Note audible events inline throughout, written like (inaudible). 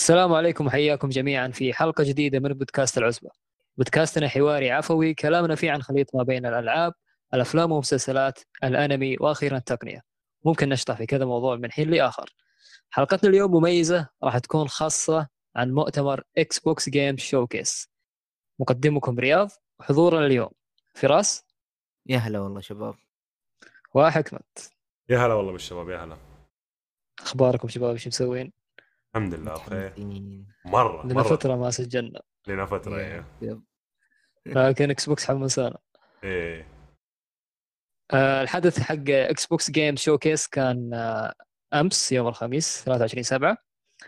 السلام عليكم وحياكم جميعا في حلقة جديدة من بودكاست العزبة. بودكاستنا حواري عفوي كلامنا فيه عن خليط ما بين الألعاب الأفلام والمسلسلات الأنمي وأخيرا التقنية. ممكن نشطح في كذا موضوع من حين لآخر. حلقتنا اليوم مميزة راح تكون خاصة عن مؤتمر Xbox Games Showcase مقدمكم رياض وحضورنا اليوم. فراس؟ يا هلا والله شباب. وحكمت؟ يا هلا والله بالشباب يا هلا. أخباركم شباب إيش مسوين؟ الحمد لله بخير. مرة لنا مرة. فترة ما سجلنا. لنا فترة يا- إيه. yep. لكن Xbox حمسانا إيه. آه، الحدث حق Xbox Games Showcase كان آه، أمس يوم الخميس 23 7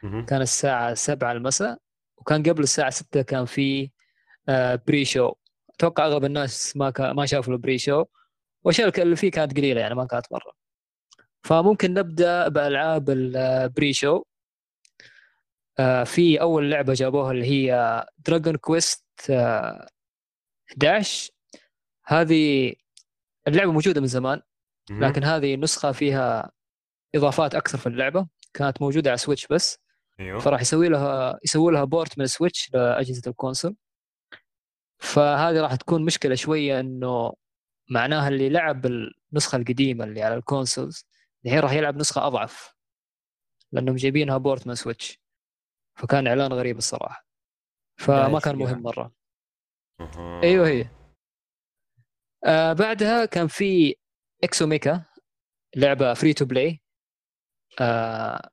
مهم. كان الساعة 7 المساء وكان قبل الساعة 6 كان في آه، pre-show أتوقع أغلب الناس ما كا ما شافوا ال pre-show والأشياء اللي فيه كانت قليلة يعني ما كانت مرة. فممكن نبدأ بألعاب ال pre-show آه، في أول لعبة جابوها اللي هي Dragon Quest 11 هذه اللعبة موجودة من زمان. لكن هذه نسخة فيها إضافات أكثر في اللعبة. كانت موجودة على Switch بس. أيوه. فراح يسوي لها يسوي لها port من ال Switch لأجهزة ال console. فهذه راح تكون مشكلة شوية إنه معناها اللي لعب النسخة القديمة اللي على ال consoles الحين راح يلعب نسخة أضعف لأنهم جايبينها port من Switch فكان إعلان غريب الصراحة. فما كان. مهم مرة. أها. أيوه هي. آه بعدها كان في Exomecha لعبة free to play آه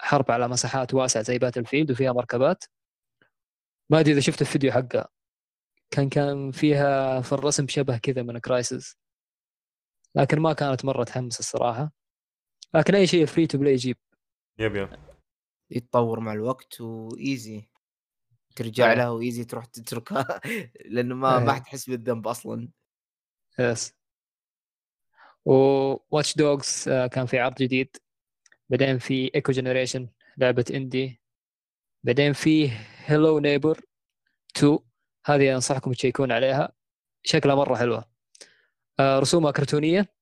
حرب على مساحات واسعة زي Battlefield وفيها مركبات. ما أدري إذا شفت الفيديو حقها كان كان فيها في الرسم شبه كذا من Crysis لكن ما كانت مرة تحمس الصراحة. لكن أي شيء free to play يجيب. yep yep. يتطور مع الوقت و easy ترجع آه. لها و easy تروح تتركها (laughs) لأنه ما ما آه. حتحس بالذنب أصلا. yes و Watch Dogs كان في عرض جديد. بعدين في Echo Generation لعبة indie بعدين في Hello Neighbor 2 هذه أنصحكم ت check ون عليها. شكلها مرة حلوة. آه، رسومها كرتونية.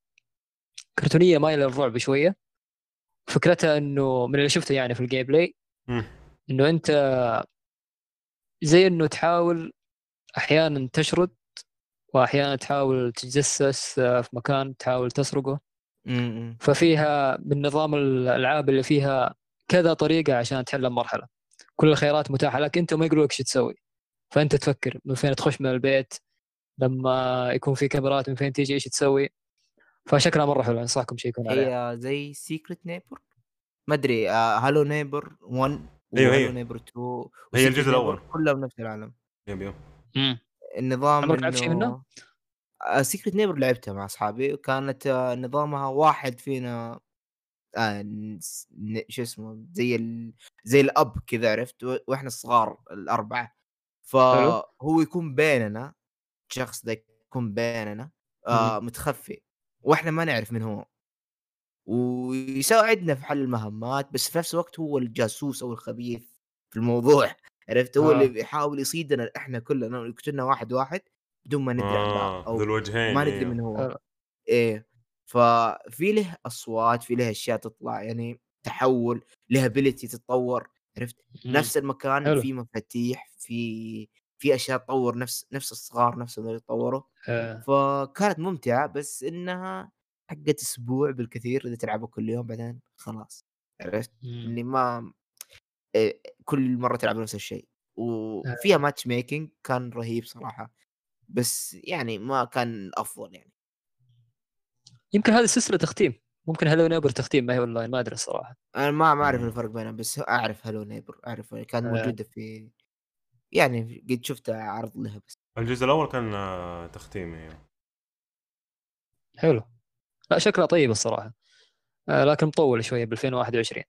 كرتونية مايلة للرعب شوية. فكرتها إنه من اللي شفته يعني في ال gameplay. إنه أنت زي إنه تحاول أحيانا تشرد واحيانا تحاول تتجسس آه، في مكان تحاول تسرقه م-م. ففيها من نظام الألعاب اللي فيها كذا طريقة عشان تحل المرحلة كل الخيارات متاحة لك أنت وما يقولوا لك إيش تسوي فأنت تفكر من فين تخش من البيت لما يكون في كاميرات من فين تيجي إيش تسوي فشكلها مرة حلو أنصحكم ت check ون عليها. هي زي Secret Neighbor ما أدري Hello Neighbor 1 أيوه، هي. Neighbor 2 هي الجزء الأول. كلهم نفس العالم. yep yep. النظام عمرك لعبت شيء منه؟ Secret Neighbor لعبتها مع أصحابي وكانت آه، نظامها واحد فينا آه شو اسمه زي ال... زي الأب كذا عرفت؟ وإحنا الصغار الأربعة. فهو يكون بيننا الشخص ده يكون بيننا آه متخفي. وإحنا ما نعرف من هو ويساعدنا في حل المهمات بس في نفس الوقت هو الجاسوس أو الخبيث في الموضوع عرفت هو آه. اللي بيحاول يصيدنا إحنا كلنا يقتلنا واحد واحد بدون ما ندري عن بعض آه أو ذو الوجهين ما ندري أيوه. من هو حلو. إيه ففي له أصوات في له أشياء تطلع يعني تحول له ابيلتي تتطور عرفت مم. نفس المكان حلو. في مفاتيح في في أشياء تطور نفس نفس الصغار نفسهم اللي يتطوروا آه. فكانت ممتعة بس إنها حقت أسبوع بالكثير إذا تلعبها كل يوم بعدين خلاص عرفت. إني ما إيه، كل مرة تلعب نفس الشيء وفيها matchmaking كان رهيب صراحة بس يعني ما كان أفضل يعني يمكن هذه سلسلة تختيم ممكن Hello Neighbor تختيم ما هي اونلاين ما أدري الصراحة أنا ما ما أعرف مم. الفرق بينهم بس أعرف Hello Neighbor أعرف كانت آه. موجوده في يعني قد شفت عرض لها بس. الجزء الأول كان آه، تختيم أيوه. حلو. لا شكلها طيب الصراحة. آه لكن مطول شوية ب 2021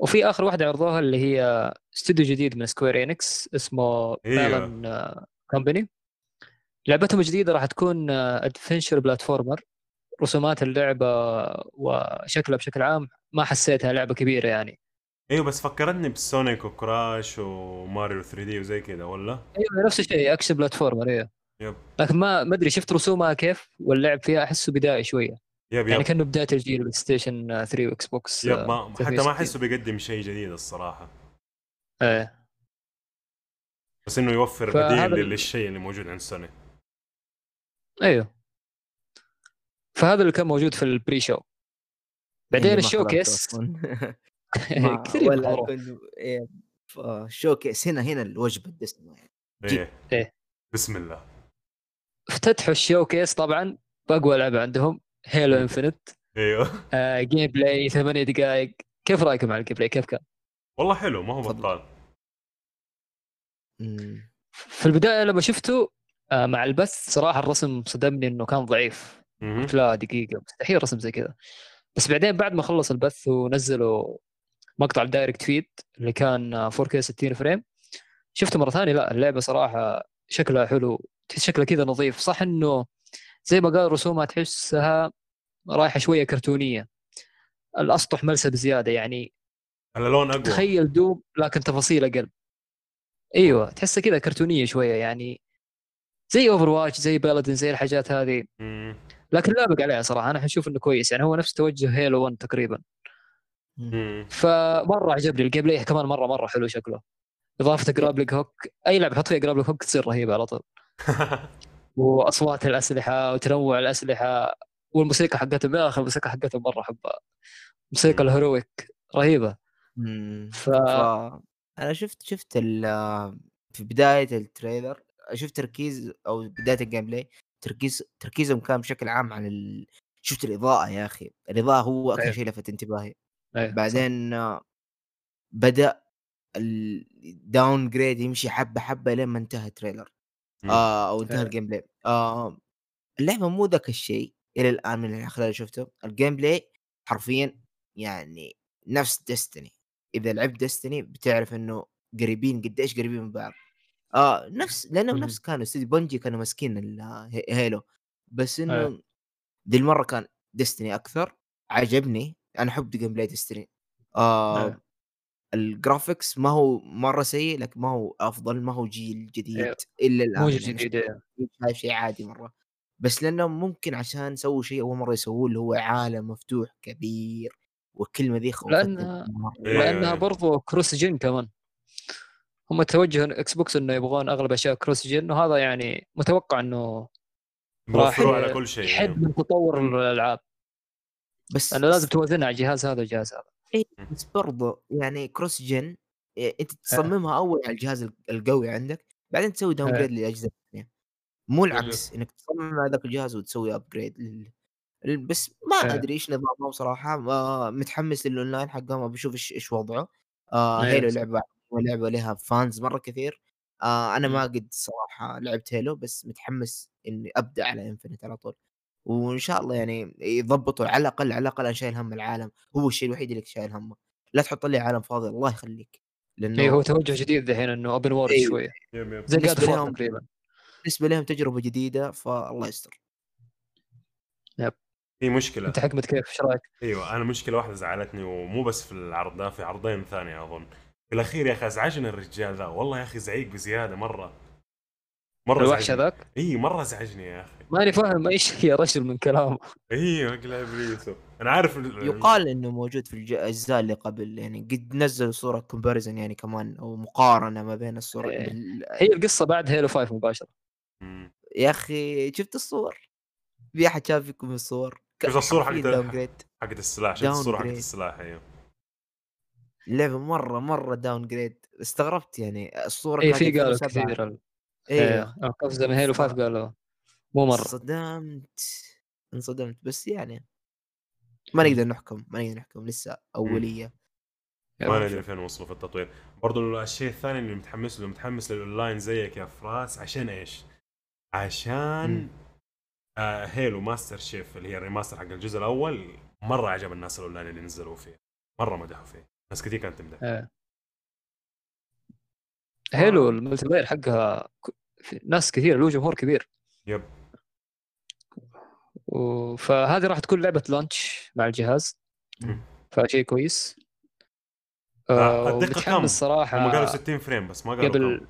وفي آخر واحدة عرضوها اللي هي استوديو جديد من Square Enix اسمه. Balan Company لعبتهم الجديدة راح تكون adventure platformer رسومات اللعبة وشكلها بشكل عام ما حسيتها لعبة كبيرة يعني. أيوه بس فكرتني ب Sonic و Crash و Mario 3D وزي كذا ولا؟ أيوه نفس الشيء action platformer أيوه. yep. لكن ما ما أدري شفت رسومها كيف؟ واللعب فيها أحسه بدائي شوية. yep يعني yep كأنه بداية الجيل PlayStation 3 و Xbox yep ما حتى 360. ما أحسه بيقدم شيء جديد الصراحة. إيه. بس إنه يوفر فهذا بديل للشيء اللي موجود عند سوني أيوه. فهذا اللي كان موجود في ال pre-show. بعدين اللي (laughs) (laughs) كثير ولا إيه، showcase هنا هنا الوجبة الدسمة يعني. إيه إيه. بسم الله افتتحوا ال showcase طبعا باقوى لعبه عندهم Halo. Infinite إيوه آه gameplay ثمانية دقائق كيف رأيكم على ال gameplay كيف كان؟ والله حلو ما هو. بطال. في البداية لما شفته آه مع البث صراحة الرسم صدمني إنه كان ضعيف. قلت لا دقيقة مستحيل رسم زي كذا بس بعدين بعد ما خلص البث ونزلوا مقطع ال direct feed اللي كان آه، 4K 60 frame. شفته مرة ثانية لا اللعبة صراحة شكلها حلو شكلها كذا نظيف. صح إنه زي ما قال رسومها تحسها رايحة شوية كرتونية. الأسطح ملسه بزياده يعني. اللون أقوى. تخيل Doom لكن تفاصيل أقل. أيوه تحسها كذا كرتونية شوية يعني. زي Overwatch زي Paladins زي الحاجات هذه. مم. لكن لابق عليها صراحة أنا أشوف إنه كويس يعني. هو نفس توجه Halo 1 تقريبا. فمرة عجبني ال gameplay كمان مرة مرة حلو شكله. إضافة grappling hook أي لعبة حط فيها grappling hook تصير رهيبة على طول. (laughs) وأصوات الأسلحة وتنوع الأسلحة. والموسيقى حقتهم يا أخي الموسيقى حقتهم مرة احبها موسيقى. ال heroic رهيبة. ف- ف... أنا شفت شفت ال... في بداية ال trailer شفت تركيز أو بداية ال gameplay تركيز تركيزهم كان بشكل عام على ال... شفت الإضاءة يا أخي. الإضاءة هو أكثر. شيء لفت انتباهي. أيه،. بعدين آه، بدأ ال downgrade يمشي حبة حبة لين ما انتهى ال trailer. آه أو انتهى. ال game play آه اللعبة مو ذاك الشيء إلى الآن من خلال شفته ال gameplay حرفيا يعني نفس Destiny إذا لعبت Destiny بتعرف إنه قريبين قديش قريبين من بعض آه نفس لأنهم مهم. نفس كانوا استوديو Bungie كانوا ماسكين Halo بس إنه إيه. دي المرة كان Destiny أكثر عجبني أنا أحب gameplay Destiny آه إيه. ال graphics ما هو مرة سيء لكن ما هو أفضل ما هو جيل جديد إيه. إلا الآن مو يعني جديد إيه. شايف شيء عادي مرة بس لأنه ممكن عشان سووا شيء أول مرة يسووه اللي هو عالم مفتوح كبير والكلمة ذي خوفتني. إيه. لأنها برضو cross-gen كمان هم توجه Xbox إنه يبغون أغلب أشياء cross-gen وهذا يعني متوقع إنه راح على كل شيء يحد من تطور الألعاب بس لأنه لازم توازنها على الجهاز هذا والجهاز هذا. بس برضو يعني cross-gen إيه، أنت تصممها أول على الجهاز ال- القوي عندك بعدين تسوي down إيه. grade للأجهزة الثانية. مو العكس إنك تصمم على ذاك الجهاز وتسوي upgrade لل... بس ما إيه. أدري إيش نظامه بصراحة. ما متحمس للأونلاين حقهم أبي أشوف إيش إيش وضعه. آه Halo. لعبة لعبة لها fans مرة كثير. آه أنا. ما قد صراحة لعبت Halo بس متحمس إني أبدأ على Infinite على طول. وإن شاء الله يعني يضبطوا على الأقل على الأقل أنا شايل هم العالم هو الشيء الوحيد اللي شايل همه. لا تحط لي عالم فاضي الله يخليك. لأنه اي هو توجه جديد الحين إنه open world إيه. شوية. يب يب. زي فور لهم- تقريبا. بالنسبة لهم تجربة جديدة فالله يستر. في مشكلة. أنت حكمت كيف؟ إيش رأيك؟ أيوه أنا مشكلة واحدة زعلتني ومو بس في العرض ده في عرضين ثانية أظن. في الأخير يا أخي أزعجني الرجال ذا. والله يا أخي زعيق بزيادة مرة. مرة الوحش زعجني. هذاك؟ اي مرة ازعجني يا أخي. ماني فاهم (laughs) اي شيء يا رجل من كلامه. أيوه اقلع ابليسه أنا عارف ال- يقال إنه موجود في الأجزاء اللي قبل يعني قد نزلوا صورة comparison يعني كمان أو مقارنة ما بين الصورة إيه. بال... هي القصة بعد Halo 5 مباشرة. مم. يا أخي شفت الصور؟ في أحد شاف فيكم الصور؟ شفت حرفياً حقت- حقت السلاح شفت الصورة حقت. السلاح أيوه. اللعبه مره مرة downgrade استغربت يعني الصورة اي كانت في قالوا 2007. كثير أيوه قفزه من Halo 5 قالوا. مو مرة. انصدمت انصدمت. بس يعني ما نقدر نحكم ما نقدر نحكم. لسه أولية. ما ندري فين وصلوا في التطوير. برضو الشيء الثاني اللي متحمس له متحمس للأونلاين زيك يا فراس عشان إيش؟ عشان. آه Halo Master Chief اللي هي ال remaster حق الجزء الأول مرة عجب الناس الأونلاين اللي نزلوا فيه. مرة مدحوا فيه. ناس كثير كانت تمدح. Halo ال multiplayer حقها ك- في ناس كثير له جمهور كبير. yep. فهذه راح تكون لعبة launch مع الجهاز. فشيء كويس. آه، آه الدقة كم؟ ومتحمس صراحة هم قالوا 60 frame بس ما قالوا قبل كم.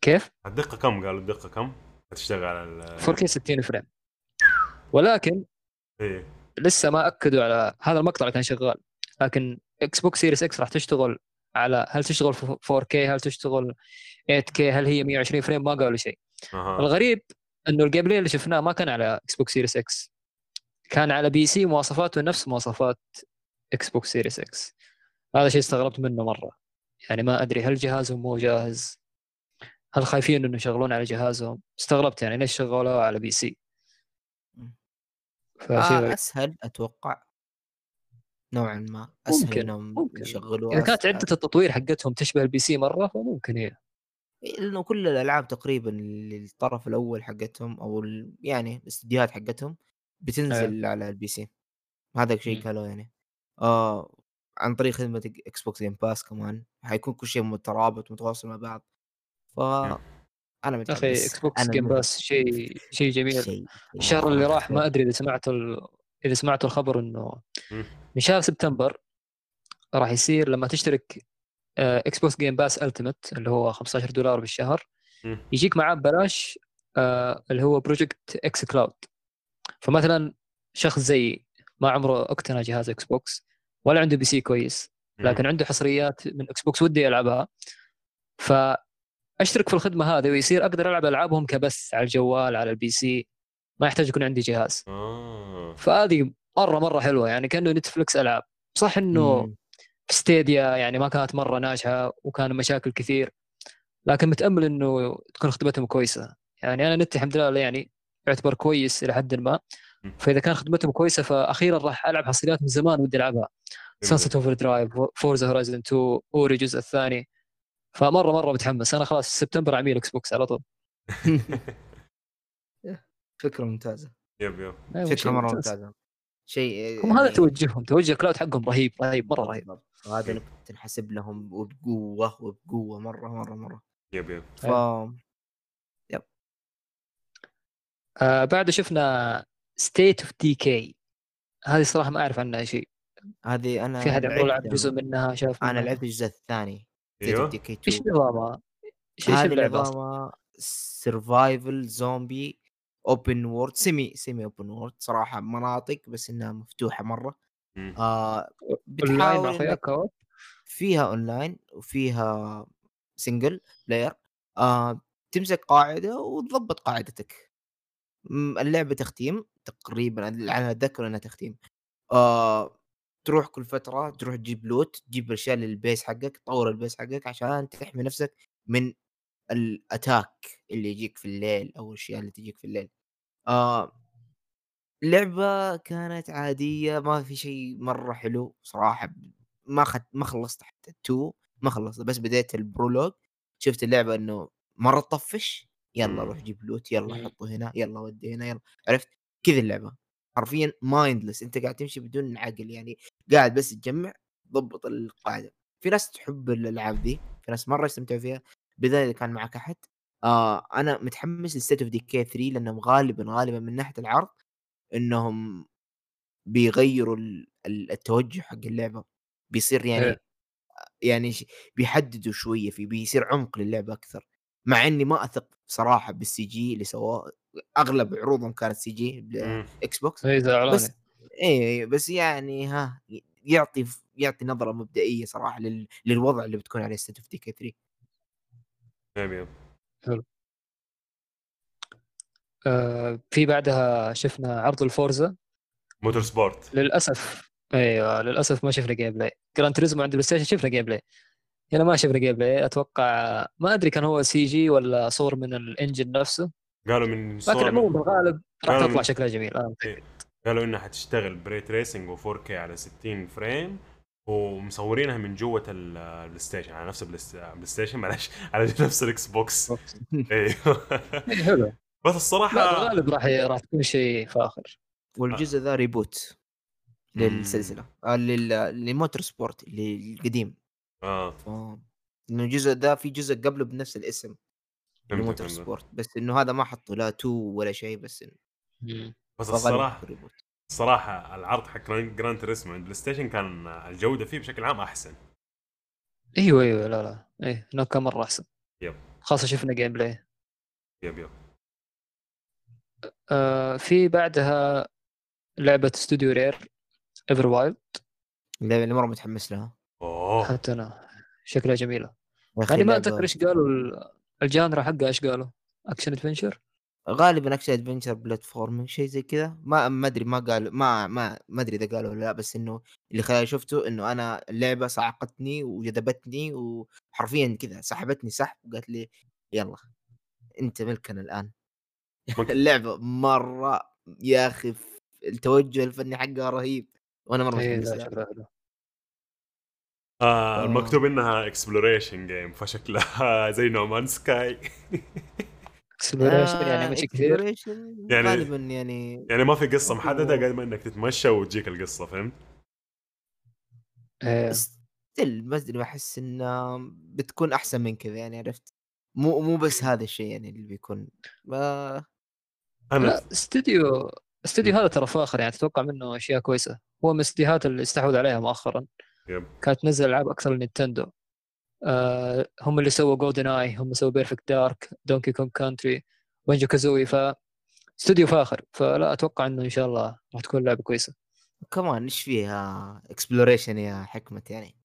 كيف؟ الدقة كم؟ قالوا الدقة كم؟ هتشتغل على ال 4K 60 frame. ولكن إيه. لسه ما أكدوا على هذا المقطع كان شغال. لكن Xbox Series X راح تشتغل على هل تشتغل في 4K هل تشتغل 8K هل هي 120 frame؟ ما قالوا شيء. أها. الغريب إنه ال gameplay اللي شفناه ما كان على Xbox Series X كان على PC مواصفاته نفس مواصفات Xbox Series X هذا شيء استغربت منه مرة. يعني ما أدري هل جهازهم مو جاهز؟ هل خايفين إنه يشغلون على جهازهم؟ استغربت يعني ليش شغلوه على PC آه. أسهل أتوقع. نوعا ما. أسهل ممكن، إنهم. يشغلوها إذا كانت. عدة التطوير حقتهم تشبه ال PC مرة فممكن هي إيه، لأنه كل الألعاب تقريبا الطرف الأول حقتهم أو ال- يعني الاستديوهات حقتهم بتنزل على ال PC هذا شيء مم. قالوا يعني آه عن طريق خدمة إكس بوكس Game Pass كمان حيكون كل شيء مترابط متواصل مع بعض ف أنا يا متحمس أخي إكس بوكس Game. Pass شيء شيء جميل شيء الشهر اللي راح ما. أدري إذا سمعتوا ال... إذا سمعتوا الخبر إنه مم. من شهر سبتمبر راح يصير لما تشترك إكس بوكس Game Pass Ultimate اللي هو 15 دولار بالشهر. مم. يجيك معاه ببلاش آه، اللي هو Project xCloud فمثلا شخص زي ما عمره اقتنى جهاز إكس بوكس ولا عنده PC كويس لكن عنده حصريات من إكس بوكس ودي العبها فأشترك في الخدمة هذه ويصير أقدر ألعب ألعابهم كبس على الجوال على ال PC ما يحتاج يكون عندي جهاز. آه. فهذه مرة مرة حلوة يعني كأنه نتفلكس ألعاب. صح إنه مم. في Stadia يعني ما كانت مرة ناجحة وكان مشاكل كثير. لكن متأمل إنه تكون خدمتهم كويسة. يعني أنا نتّي الحمد لله يعني يعتبر كويس إلى حد ما. فإذا كان خدمتهم كويسة فاخيرا راح ألعب حصريات من زمان ودي ألعبها. Sunset Overdrive Forza Horizon 2 Ori الجزء الثاني. فمرة مرة متحمس. أنا خلاص سبتمبر عميل إكس بوكس على طول. (laughs) فكرة ممتازة. yep yep. أيوة، فكرة مرة ممتاز. ممتازة. شيء هم هذا توجههم. توجه ال cloud حقهم رهيب رهيب مرة رهيب. وهذا اللي كنت نحسب لهم وبقوه وبقوة مرة مرة مرة. yep yep. ف آه بعد شفنا State of Decay هذه صراحة ما أعرف عنها شيء. هذه أنا في أحد لعب جزء منها شاف أنا؟ لعبت الجزء الثاني. أيوه. إيش 2 نظامها؟ إيش هذه؟ نظامها survival zombie open world semi semi open world صراحة مناطق بس إنها مفتوحة مرة. آه أونلاين بتحاول؟ فيها أونلاين وفيها single player آه تمسك قاعدة وتضبط قاعدتك. اللعبة تختيم تقريبا أنا أتذكر إنها تختيم. آه تروح كل فترة تروح تجيب loot تجيب أشياء لل base حقك تطور ال base حقك عشان تحمي نفسك من ال attack اللي يجيك في الليل أو الأشياء اللي تجيك في الليل. آه اللعبة كانت عادية ما في شيء مرة حلو صراحة ما خد ما خلصت حتى ال two ما خلصت بس بديت ال prologue. شفت اللعبة إنه مرة تطفش يلا. روح جيب loot يلا مم. حطه هنا يلا ودي هنا يلا. عرفت؟ كذا اللعبة. حرفيا mindless أنت قاعد تمشي بدون عقل يعني. قاعد بس تجمع ضبط القاعدة. في ناس تحب الألعاب دي في ناس مرة يستمتعوا فيها. اذا كان معك أحد. آه أنا متحمس ل State of Decay 3 لأنهم غالبا غالبا من ناحية العرض. إنهم بيغيروا ال- ال- التوجه حق اللعبة. بيصير يعني إيه. يعني ش- بيحددوا شوية في بيصير عمق للعبة أكثر. مع إني ما أثق صراحة بال CG اللي سواه أغلب عروضهم كانت CG مم. بإكس بوكس بس إيه بس يعني ها يعطي يعطي نظرة مبدئية صراحة لل... للوضع اللي بتكون عليه State of Decay 3 yep yep آه في بعدها شفنا عرض ال Forza. Motorsport. للأسف أيوه للأسف ما شفنا gameplay Gran Turismo عند البلاي ستيشن شفنا gameplay هنا ما شفنا gameplay أتوقع ما أدري كان هو CG ولا صور من ال engine نفسه. قالوا من لكن صور عموما بالغالب راح تطلع من- شكلها جميل. أنا متأكد. قالوا إنها حتشتغل ب ray tracing و4K على 60 frame ومصورينها من جوة ال- البلاي ستيشن على نفس البلاي ست- البلاي ستيشن معلش على نفس الاكس بوكس أيوه إيه، حلو. بس لا الصراحه بالغالب راح راح تكون شيء فاخر والجزء ذا reboot للسلسلة. آه لل... ل Motorsport اللي القديم آه. إنه الجزء ذا في جزء قبله بنفس الاسم فهمت موتور فهمت. sport. بس إنه هذا ما حطوا لا two ولا شيء بس إنه بس الصراحة reboot. الصراحة العرض حق Gran Turismo عند البلاي ستيشن كان الجودة فيه بشكل عام أحسن. أيوه أيوه لا لا. إيه هناك كان مرة أحسن. yep. خاصة شفنا gameplay yep yep. آه في بعدها لعبة استوديو Rare Everwild اللعبة اللي مرة متحمس لها. أوه. حتى أنا. شكلها جميلة. يعني ما أتذكر إيش قالوا ال- ال genre حقها إيش قالوا؟ action adventure غالبا action adventure platforming شيء زي كذا. ما ما أدري ما قالوا ما ما ما أدري إذا قالوا ولا لا بس إنه اللي خلاني شفته إنه أنا اللعبة صعقتني وجذبتني وحرفيا كذا سحبتني سحب وقالت لي يلا أنت ملكنا الآن. (laughs) اللعبة مرة يا أخي التوجه الفني حقها رهيب وأنا مرة حلو آه آه. المكتوب إنها exploration game فشكلها (laughs) زي No Man's Sky exploration آه، يعني مشي كثير exploration يعني- غالبا يعني يعني ما في قصة محددة. قد ما إنك تتمشى وتجيك القصة فهمت؟ إيه. still ما أدري بحس انها بتكون أحسن من كذا يعني عرفت مو مو بس هذا الشيء يعني اللي بيكون ما أنا لا استوديو استوديو هذا ترى فاخر يعني تتوقع منه أشياء كويسة. هو من الاستديوهات اللي استحوذ عليها مؤخرا. yep. كانت تنزل ألعاب أكثر لنينتندو آه هم اللي سووا GoldenEye هم اللي سووا Perfect Dark Donkey Kong Country وBanjo-Kazooie ف استوديو فاخر. فلا أتوقع إنه إن شاء الله راح تكون لعبة كويسة. كمان إيش فيها؟ exploration يا حكمة يعني.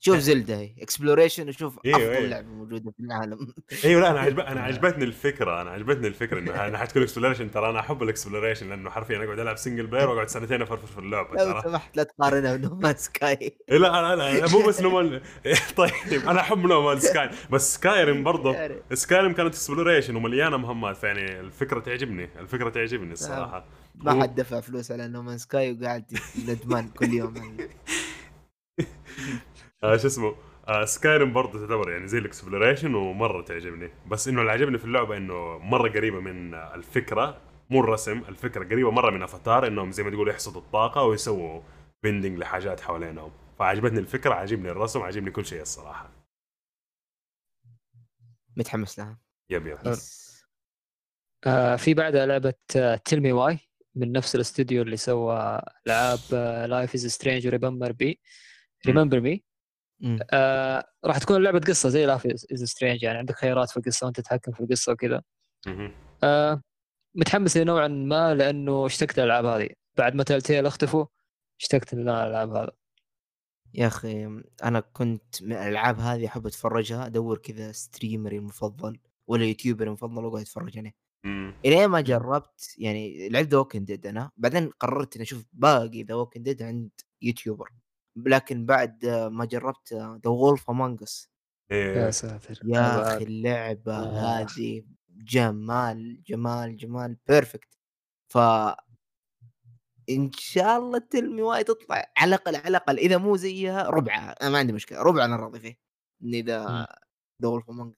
شوف زلدة هي. exploration وشوف إيوه، أفضل إيوه. لعبة موجودة في العالم. (laughs) أيوه لا أنا عجب... أنا (laughs) عجبتني الفكرة أنا عجبتني الفكرة إنه أنا حتكون exploration ترى أنا أحب ال exploration لأنه حرفيا أقعد ألعب single player وأقعد سنتين افرفر في اللعبة لو ترى. سمحت لا تقارنها ب No Man's Sky. (laughs) إيه لا لا لا مو بس No Man's طيب أنا أحب No Man's Sky بس Skyrim برضه Skyrim كانت exploration ومليانة مهمات فيعني الفكرة تعجبني الفكرة تعجبني الصراحة. ما حد دفع فلوس على No Man's Sky وقاعد ندمان كل يوم. آه شو اسمه؟ آه Skyrim برضه تعتبر يعني زي ال exploration ومرة تعجبني. بس إنه اللي عجبني في اللعبة إنه مرة قريبة من آه، الفكرة مو الرسم الفكرة قريبة مرة من افاتار إنهم زي ما تقول يحصدوا الطاقة ويسووا bending لحاجات حوالينهم. فعجبتني الفكرة عجبني الرسم عجبني كل شيء الصراحة. متحمس لها. yep yep. yes. آه في بعدها لعبة Tell Me Why من نفس الاستوديو اللي سوى العاب Life is Strange و Remember بي Remember Me. آه راح تكون لعبه قصة زي Life is Strange يعني عندك خيارات في القصة وأنت تتحكم في القصة وكذا. آه متحمس نوعا ما لأنه اشتقت للألعاب هذه. بعد ما Telltale اختفوا اشتقت للالعاب هذا يا أخي أنا كنت من الألعاب هذه أحب أتفرجها أدور كذا streamer ي المفضل ولا YouTuber المفضل وأقعد أتفرج عليه. إلين ما جربت يعني لعبت The Dead أنا بعدين قررت إني أشوف باقي The Dead عند YouTuber لكن بعد ما جربت The Wolf Among Us يا. ساتر. يا أخي اللعبة آه. هذه جمال جمال جمال perfect ف إن شاء الله Tell Me Why تطلع. على الأقل على الأقل إذا مو زيها ربعها. أنا ما عندي مشكلة. ربع أنا راضي فيه. إذا. The Wolf Among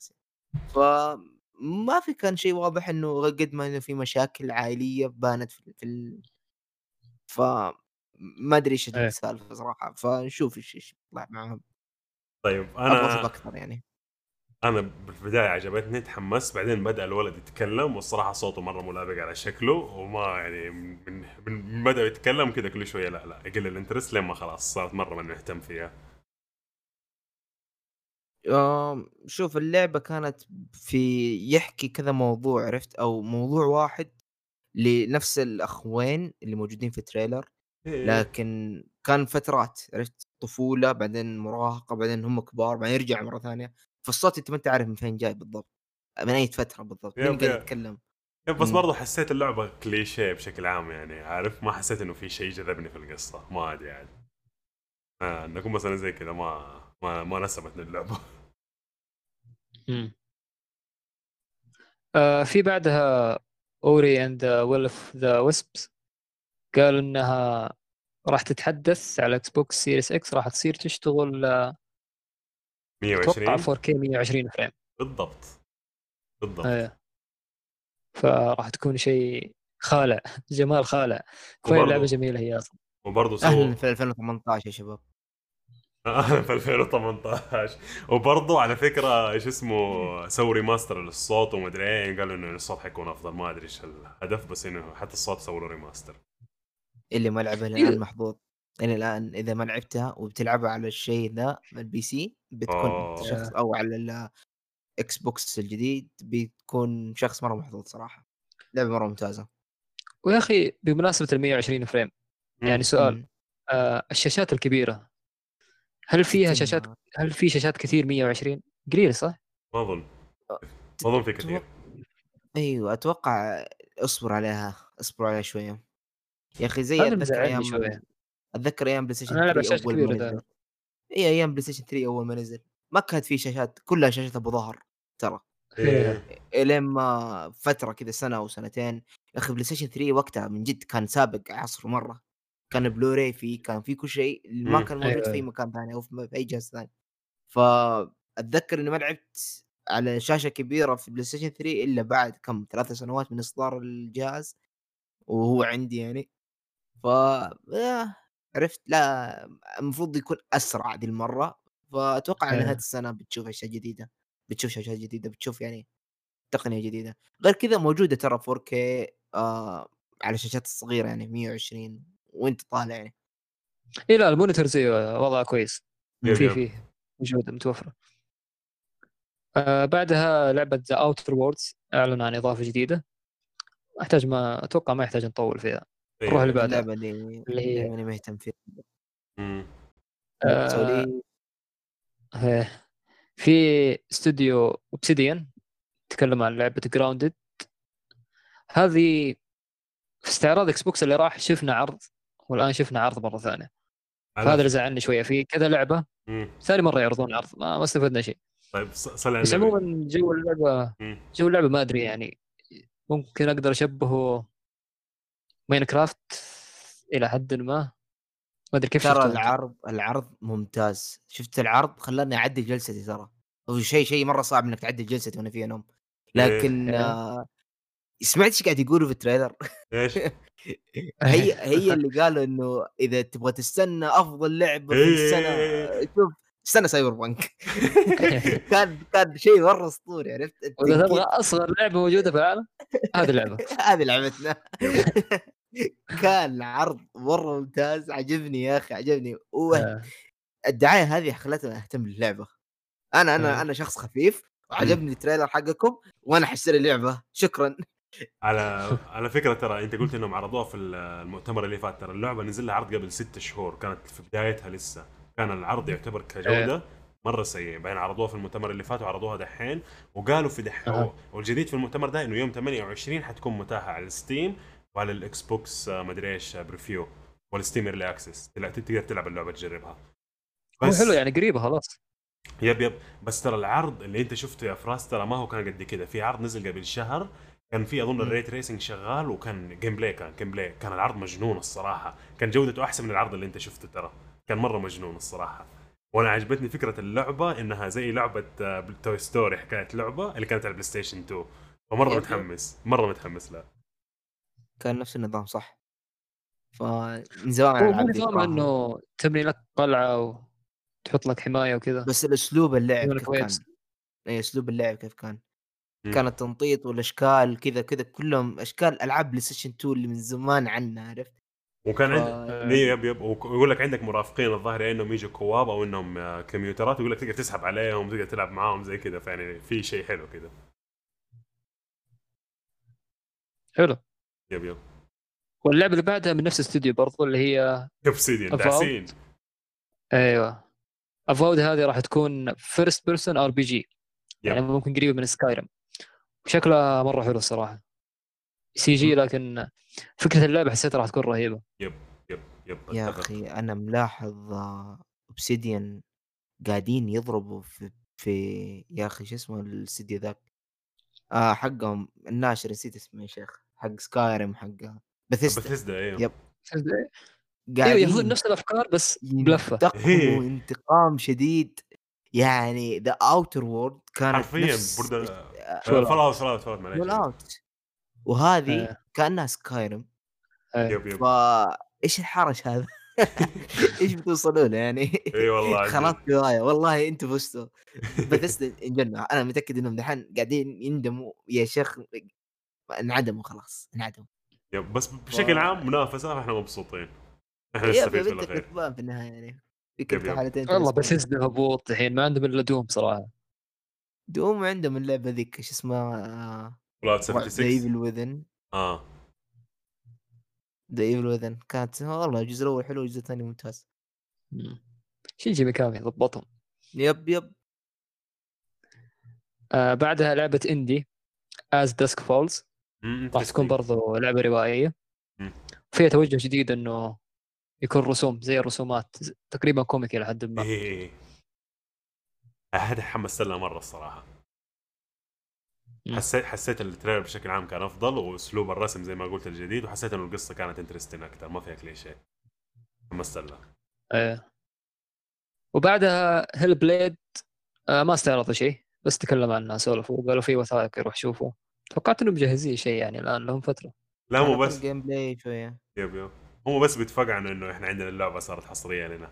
فما في كان شيء واضح إنه قد ما إنه في مشاكل عائلية بانت في, في ال... ف ما أدري إيش إيه. السالفة صراحة فنشوف إيش إيش يطلع معهم طيب أنا أكثر يعني أنا بالبداية عجبتني تحمست بعدين بدأ الولد يتكلم والصراحة صوته مرة ملابق على شكله وما يعني من من بدأ يتكلم كذا كل شوية لا لا يقل ال interest لين ما خلاص صارت مرة ما نهتم فيها شوف اللعبة كانت في يحكي كذا موضوع عرفت أو موضوع واحد لنفس الأخوين اللي موجودين في التريلر. لكن كان فترات عرفت؟ طفولة بعدين مراهقة بعدين هم كبار بعدين يرجع مرة ثانية. فالصوت أنت ما أنت عارف من فين جاي بالضبط من أي فترة بالضبط مين قاعد. يتكلم. إيه، بس مم. برضه حسيت اللعبة كليشيه بشكل عام يعني عارف؟ ما حسيت إنه في شيء جذبني في القصة ما أدري يعني. آه نكون مثلا زي كذا ما ما ما نسبتني اللعبة. مم. آه في بعدها Ori and the Will of the Wisps قالوا إنها راح تتحدث على Xbox Series X راح تصير تشتغل آه، أتوقع 120 4K 120 frame. بالضبط. بالضبط. إيه. فراح تكون شيء خالع (laughs) جمال خالع. كفايه لعبة جميلة هي أصلا. وبرضه سووا أهلا في 2018 يا شباب. في 2018 وبرضه على فكرة إيش اسمه سووا remaster للصوت ومدري إيه. قالوا إنه الصوت حيكون أفضل. ما أدري إيش الهدف بس إنه حتى الصوت سووا له remaster اللي ما لعبها. الآن محظوظ يعني الآن إذا ما لعبتها وبتلعبها على الشيء ذا ال PC بتكون أوه. أنت شخص أو على ال Xbox الجديد بتكون شخص مرة محظوظ صراحة لعبة مرة ممتازة ويا أخي بمناسبة ال 120 frame يعني سؤال مم. آه الشاشات الكبيرة هل فيها شاشات هل في شاشات كثير 120 قليل صح؟ ما أظن ما أظن في كثير أيوه أتوقع اصبر عليها اصبر عليها شوية يا أخي زي أتذكر أيام أتذكر أيام PlayStation أنا العب 3 على شاشه اول ما نزل. اي أيام PlayStation 3 أول ما نزل. ما كانت في شاشات كلها شاشات أبو ظهر ترى. إيه. إلين ما فترة كذا سنة أو سنتين يا أخي PlayStation 3 وقتها من جد كان سابق عصره مرة. كان بلوراي فيه كان في كل شيء. ما مم. كان موجود أيوة، في اي أيوة. مكان ثاني أو في في أي جهاز ثاني. فاتذكر إني ما لعبت على شاشة كبيرة في PlayStation 3 إلا بعد كم ثلاث سنوات من إصدار الجهاز. وهو عندي يعني. ف آه، عرفت لا المفروض يكون أسرع دي المرة فأتوقع على. نهايه السنة بتشوف أشياء جديدة بتشوف شاشات جديدة بتشوف يعني تقنية جديدة غير كذا موجودة ترى 4K آه على الشاشات الصغيرة يعني 120 وأنت طالع يعني إي لا ال monitor زي وضعه كويس في. فيه موجوده متوفرة آه بعدها لعبة The Outer Worlds اعلن عن إضافة جديدة أحتاج ما أتوقع ما يحتاج نطول فيها. نروح اللي بعدها اللعبة دي اللي هي- دي مهتم فيها. آه إيه. في استوديو Obsidian تكلم عن لعبة Grounded هذه في استعراض Xbox اللي راح شفنا عرض والآن شفنا عرض مرة ثانية. هذا اللي زعلني شوية. في كذا لعبة مم. ثاني مرة يعرضون عرض. ما, ما استفدنا شيء. طيب صل على بس النبي. عموما جو اللعبه مم. جو اللعبة ما أدري يعني. ممكن أقدر أشبهه Minecraft إلى حد ما. ما أدري كيف ترى. العرض العرض ممتاز. شفت العرض؟ خلاني أعدل جلستي ترى. هو شيء شيء مرة صعب إنك تعدل جلستي وأنا فيها نوم. لكن إيه. آه سمعت إيش قاعد يقولوا في ال trailer؟ إيش؟ (laughs) هي هي اللي قالوا إنه إذا تبغى تستنى أفضل لعبة في إيه. السنة شوف استنى Cyberpunk (laughs) كان كان شيء مرة أسطوري عرفت؟ وإذا تبغى أصغر لعبة موجودة في العالم هذه اللعبة. (laughs) هذه لعبتنا. كان عرض مرة ممتاز عجبني يا أخي عجبني. آه. والدعايه هذه خلتني أهتم باللعبه أنا أنا آه. أنا شخص خفيف وعجبني التريلر حقكم وأنا حشتري اللعبه شكرا. على على فكرة ترى أنت قلت إنهم عرضوها في المؤتمر اللي فات ترى اللعبة نزل لها عرض قبل ست شهور كانت في بدايتها لسه. كان العرض يعتبر كجودة مرة سيء بعدين عرضوها في المؤتمر اللي فات وعرضوها دحين وقالوا في دحين. والجديد في المؤتمر ده إنه يوم 28 حتكون متاحة على ال Steam وعلى ال Xbox آه، مدري إيش آه، preview وال Steam early access. تقدر تلعب اللعبة تجربها. هو حلو يعني قريبة خلاص. yep yep. بس ترى العرض اللي أنت شفته يا فراس ترى ما هو كان قد كده. في عرض نزل قبل شهر كان في أظن. ال ray tracing شغال وكان gameplay كان gameplay كان العرض مجنون الصراحة. كان جودته أحسن من العرض اللي أنت شفته ترى. كان مرة مجنون الصراحة. وأنا عجبتني فكرة اللعبة إنها زي لعبة Toy Story حكاية لعبة اللي كانت على ال PlayStation 2 فمره. متحمس. مرة متحمس لها كان نفس النظام صح؟ فمن زمان هو نظام. إنه تبني لك قلعة وتحط لك حماية وكذا. بس الأسلوب اللعب كيف كان. اي أسلوب اللعب كيف كان؟ مم. كان التنطيط والأشكال كذا كذا كلهم أشكال ألعاب PlayStation 2 اللي من زمان عنا عرفت؟ وكان ف- عندك إيه يب يب. ويقول لك عندك مرافقين الظاهر يا إنهم يجوا co-op أو إنهم آه، كمبيوترات ويقول لك تقدر تسحب عليهم تقدر تلعب معاهم زي كذا. فيعني في شيء حلو كذا. حلو. yep yep واللعبة اللي بعدها من نفس الاستوديو برضو اللي هي Obsidian. داسين أيوه. Avowed هذه راح تكون first person RPG يعني ممكن قريبة من Skyrim شكلها مرة حلو الصراحة. CG لكن فكرة اللعبة حسيتها راح تكون رهيبة. يب يب يا أتفق. أخي أنا ملاحظ Obsidian قاعدين يضربوا في في يا أخي شو اسمه الاستديو ذاك؟ آه حقهم الناشر نسيت اسمه يا شيخ. حق Skyrim حق Bethesda Bethesda إيوه. yep. أيوه قاعدين ياخذون نفس الأفكار بس بلفة. انتقام شديد. يعني The Outer Worlds كانت حرفيا نفس برد. فول اوت فول اوت فول اوت وهذه آه. كأنها سكايرم إيه. يب يب. فا إيش الحرش هذا؟ (laughs) إيش بتوصلوا له يعني؟ إي والله. خلاص كفايه والله أنتم فزتوا. بثيستا انجنوا أنا متأكد إنهم دحين قاعدين يندموا. يا شيخ انعدموا خلاص انعدموا. يب بس بشكل عام منافسة فاحنا مبسوطين. إحنا نستفيد في النهايه يعني. في يب كلتا يب. حالتين والله. بس يزدى هبوط الحين ما عندهم إلا دوم صراحة. Doom عندهم اللعبة ذيك إيش اسمها؟ The 76 Evil Within آه. The Evil Within كانت والله الجزء الأول حلو والجزء الثاني ممتاز. مم. شينجي ميكامي ضبطهم. yep yep. آه بعدها لعبة indie As Dusk Falls راح تكون. برضو لعبة روائية. فيها توجه جديد إنه يكون رسوم زي الرسومات تقريبا كوميكي لحد ما إيه هذا حمست لها مرة الصراحة. حسيت حسيت ال trailer بشكل عام كان أفضل وأسلوب الرسم زي ما قلت الجديد وحسيت إنه القصة كانت interesting أكثر ما فيها كليشيه حمست لها آه. وبعدها Hellblade آه ما استعرضوا شيء بس تكلم عنها سولفوا وقالوا في وثائقي روح شوفوا توقعت إنهم مجهزين شيء يعني الآن لهم فترة. لا مو بس. gameplay شوية. yep yep. هم بس بيتفقعوا إنه إحنا عندنا اللعبة صارت حصرية لنا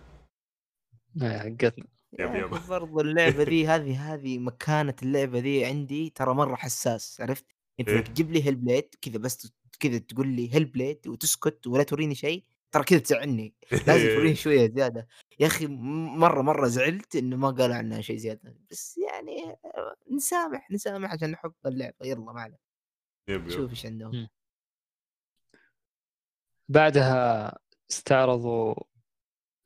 آه حقتنا yep yep. أخي برضو اللعبة ذي (laughs) هذه هذه مكانة اللعبة ذي عندي ترى مرة حساس عرفت؟ إنت إيه؟ تجيب لي Hellblade كذا بس كذا تقول لي Hellblade وتسكت ولا توريني شيء ترى كذا تزعلني. (laughs) لازم توريني شوية زيادة. يا أخي مرة مرة زعلت إنه ما قالوا عنها شيء زيادة. بس يعني آه، نسامح نسامح عشان نحب اللعبة. يلا ما عليك شوف إيش عندهم. بعدها استعرضوا